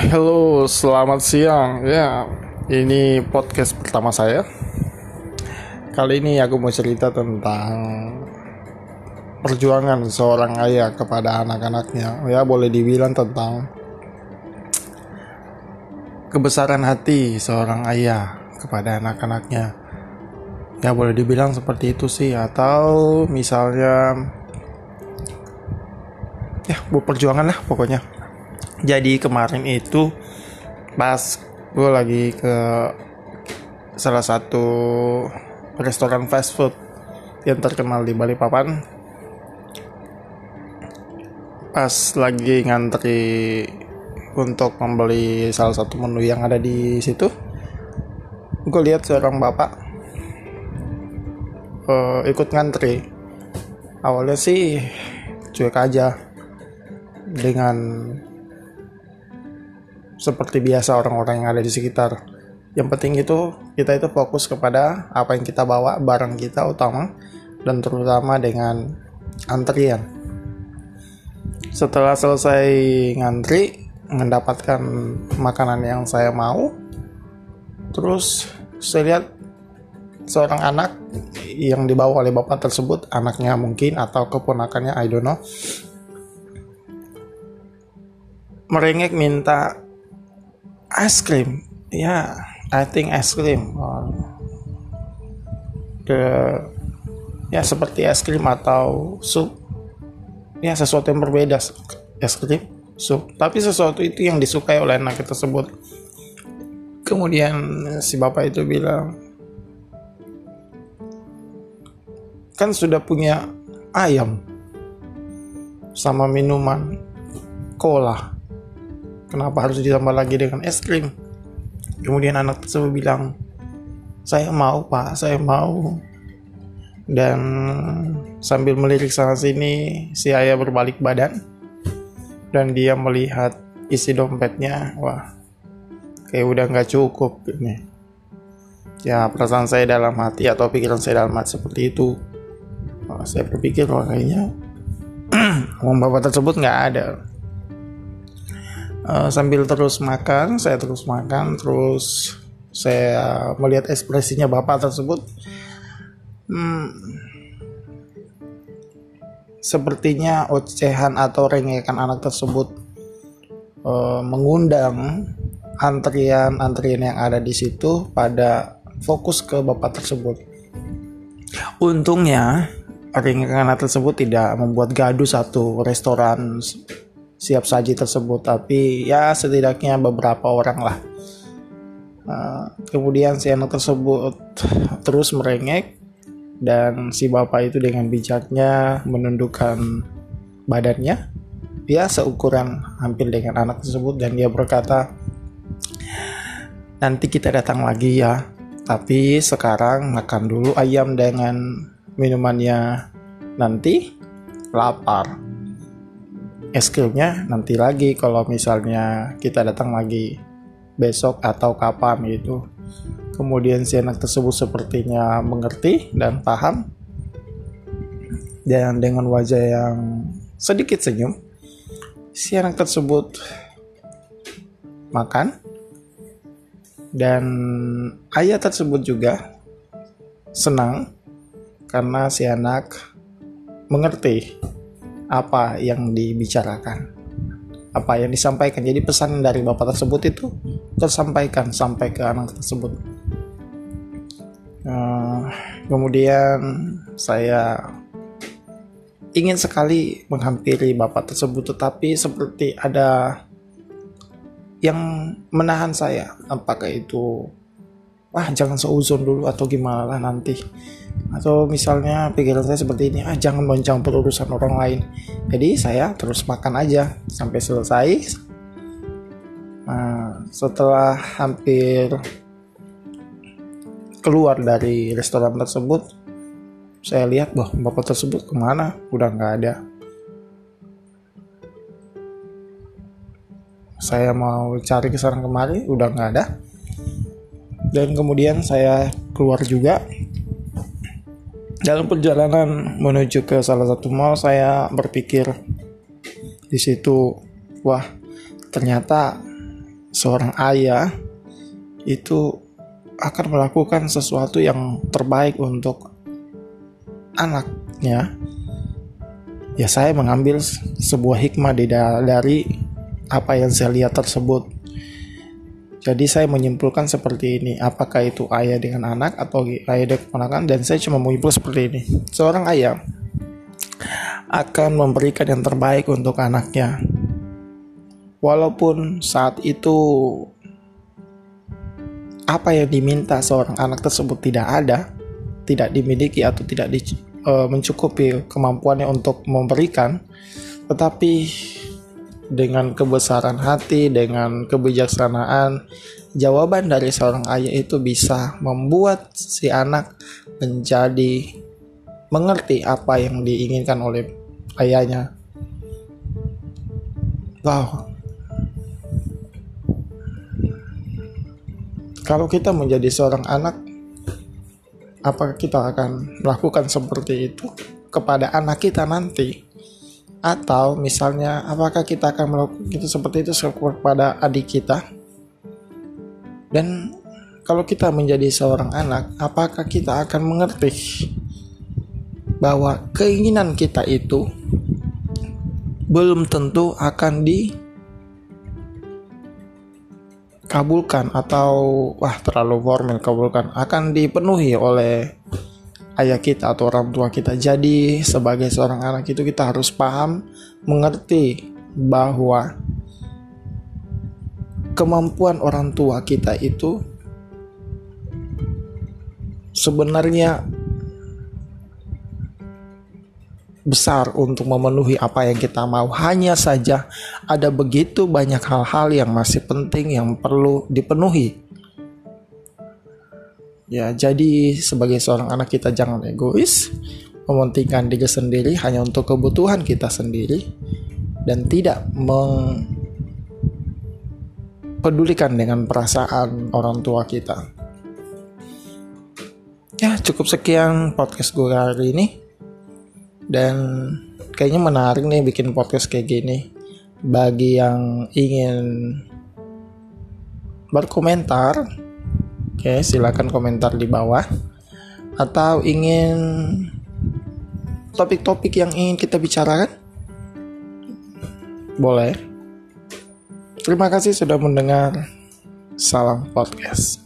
Halo, selamat siang. Ya, ini podcast pertama saya. Kali ini aku mau cerita tentang perjuangan seorang ayah kepada anak-anaknya. Ya, boleh dibilang tentang kebesaran hati seorang ayah kepada anak-anaknya. Ya, boleh dibilang seperti itu sih atau misalnya ya, bu perjuangan lah pokoknya jadi kemarin itu pas gue lagi ke salah satu restoran fast food yang terkenal di Balikpapan. Pas lagi ngantri untuk membeli salah satu menu yang ada di situ gue lihat seorang bapak uh, ikut ngantri. Awalnya sih cuek aja dengan seperti biasa orang-orang yang ada di sekitar. Yang penting itu kita itu fokus kepada apa yang kita bawa, barang kita utama dan terutama dengan antrian. Setelah selesai ngantri, mendapatkan makanan yang saya mau, terus saya lihat seorang anak yang dibawa oleh bapak tersebut, anaknya mungkin atau keponakannya, I don't know, merengek minta ice cream. Yeah, I think ice cream. Uh, the ya seperti es krim atau sup ya sesuatu yang berbeda es krim sup tapi sesuatu itu yang disukai oleh anak tersebut. Kemudian si bapak itu bilang kan sudah punya ayam sama minuman cola kenapa harus ditambah lagi dengan es krim? Kemudian anak tersebut bilang saya mau pak saya mau. Dan sambil melirik sana sini si ayah berbalik badan dan dia melihat isi dompetnya. Wah kayak udah nggak cukup ini. Ya perasaan saya dalam hati atau pikiran saya dalam hati seperti itu. Wah, saya berpikir wah kayaknya uang bapak tersebut nggak ada uh, sambil terus makan saya terus makan terus saya melihat ekspresinya bapak tersebut hmm, sepertinya ocehan atau rengekan anak tersebut uh, mengundang antrian-antrian yang ada di situ pada fokus ke bapak tersebut. Untungnya rengekan anak tersebut tidak membuat gaduh satu restoran siap saji tersebut tapi ya setidaknya beberapa orang lah. Uh, kemudian si anak tersebut terus merengek dan si bapak itu dengan bijaknya menundukkan badannya dia seukuran hampir dengan anak tersebut dan dia berkata nanti kita datang lagi ya tapi sekarang makan dulu ayam dengan minumannya nanti lapar es krimnya nanti lagi kalau misalnya kita datang lagi besok atau kapan gitu. Kemudian si anak tersebut sepertinya mengerti dan paham. Dan dengan wajah yang sedikit senyum si anak tersebut makan. Dan ayah tersebut juga senang karena si anak mengerti apa yang dibicarakan? Apa yang disampaikan? Jadi pesan dari bapak tersebut itu tersampaikan sampai ke anak tersebut. Uh, kemudian saya ingin sekali menghampiri bapak tersebut tetapi seperti ada yang menahan saya apakah itu wah jangan seuzon dulu atau gimana lah nanti. Atau misalnya pikiran saya seperti ini ah jangan mencampur urusan orang lain. Jadi saya terus makan aja sampai selesai. Nah, setelah hampir keluar dari restoran tersebut saya lihat bahwa bapak tersebut ke mana? Udah nggak ada. Saya mau cari ke sana kemari udah nggak ada dan kemudian saya keluar juga. Dalam perjalanan menuju ke salah satu mall saya berpikir di situ wah ternyata seorang ayah itu akan melakukan sesuatu yang terbaik untuk anaknya. Ya saya mengambil sebuah hikmah dari apa yang saya lihat tersebut jadi saya menyimpulkan seperti ini. Apakah itu ayah dengan anak atau ayah dengan keponakan dan saya cuma menyimpul seperti ini. Seorang ayah akan memberikan yang terbaik untuk anaknya. Walaupun saat itu apa yang diminta seorang anak tersebut tidak ada, tidak dimiliki atau tidak di, uh, mencukupi kemampuannya untuk memberikan, tetapi dengan kebesaran hati, dengan kebijaksanaan, jawaban dari seorang ayah itu bisa membuat si anak menjadi mengerti apa yang diinginkan oleh ayahnya. Wow, Kalau kita menjadi seorang anak, apakah kita akan melakukan seperti itu kepada anak kita nanti? Atau misalnya, apakah kita akan melakukan itu seperti itu kepada adik kita? Dan kalau kita menjadi seorang anak, apakah kita akan mengerti bahwa keinginan kita itu belum tentu akan di kabulkan atau wah terlalu formal kabulkan akan dipenuhi oleh ayah kita atau orang tua kita. Jadi sebagai seorang anak itu kita harus paham, mengerti bahwa kemampuan orang tua kita itu sebenarnya besar untuk memenuhi apa yang kita mau. Hanya saja ada begitu banyak hal-hal yang masih penting yang perlu dipenuhi. Ya, jadi sebagai seorang anak kita jangan egois, mementingkan diri sendiri hanya untuk kebutuhan kita sendiri dan tidak mempedulikan dengan perasaan orang tua kita. Ya, cukup sekian podcast gue hari ini dan kayaknya menarik nih bikin podcast kayak gini bagi yang ingin berkomentar oke silakan komentar di bawah. Atau ingin topik-topik yang ingin kita bicarakan? Boleh. Terima kasih sudah mendengar salam podcast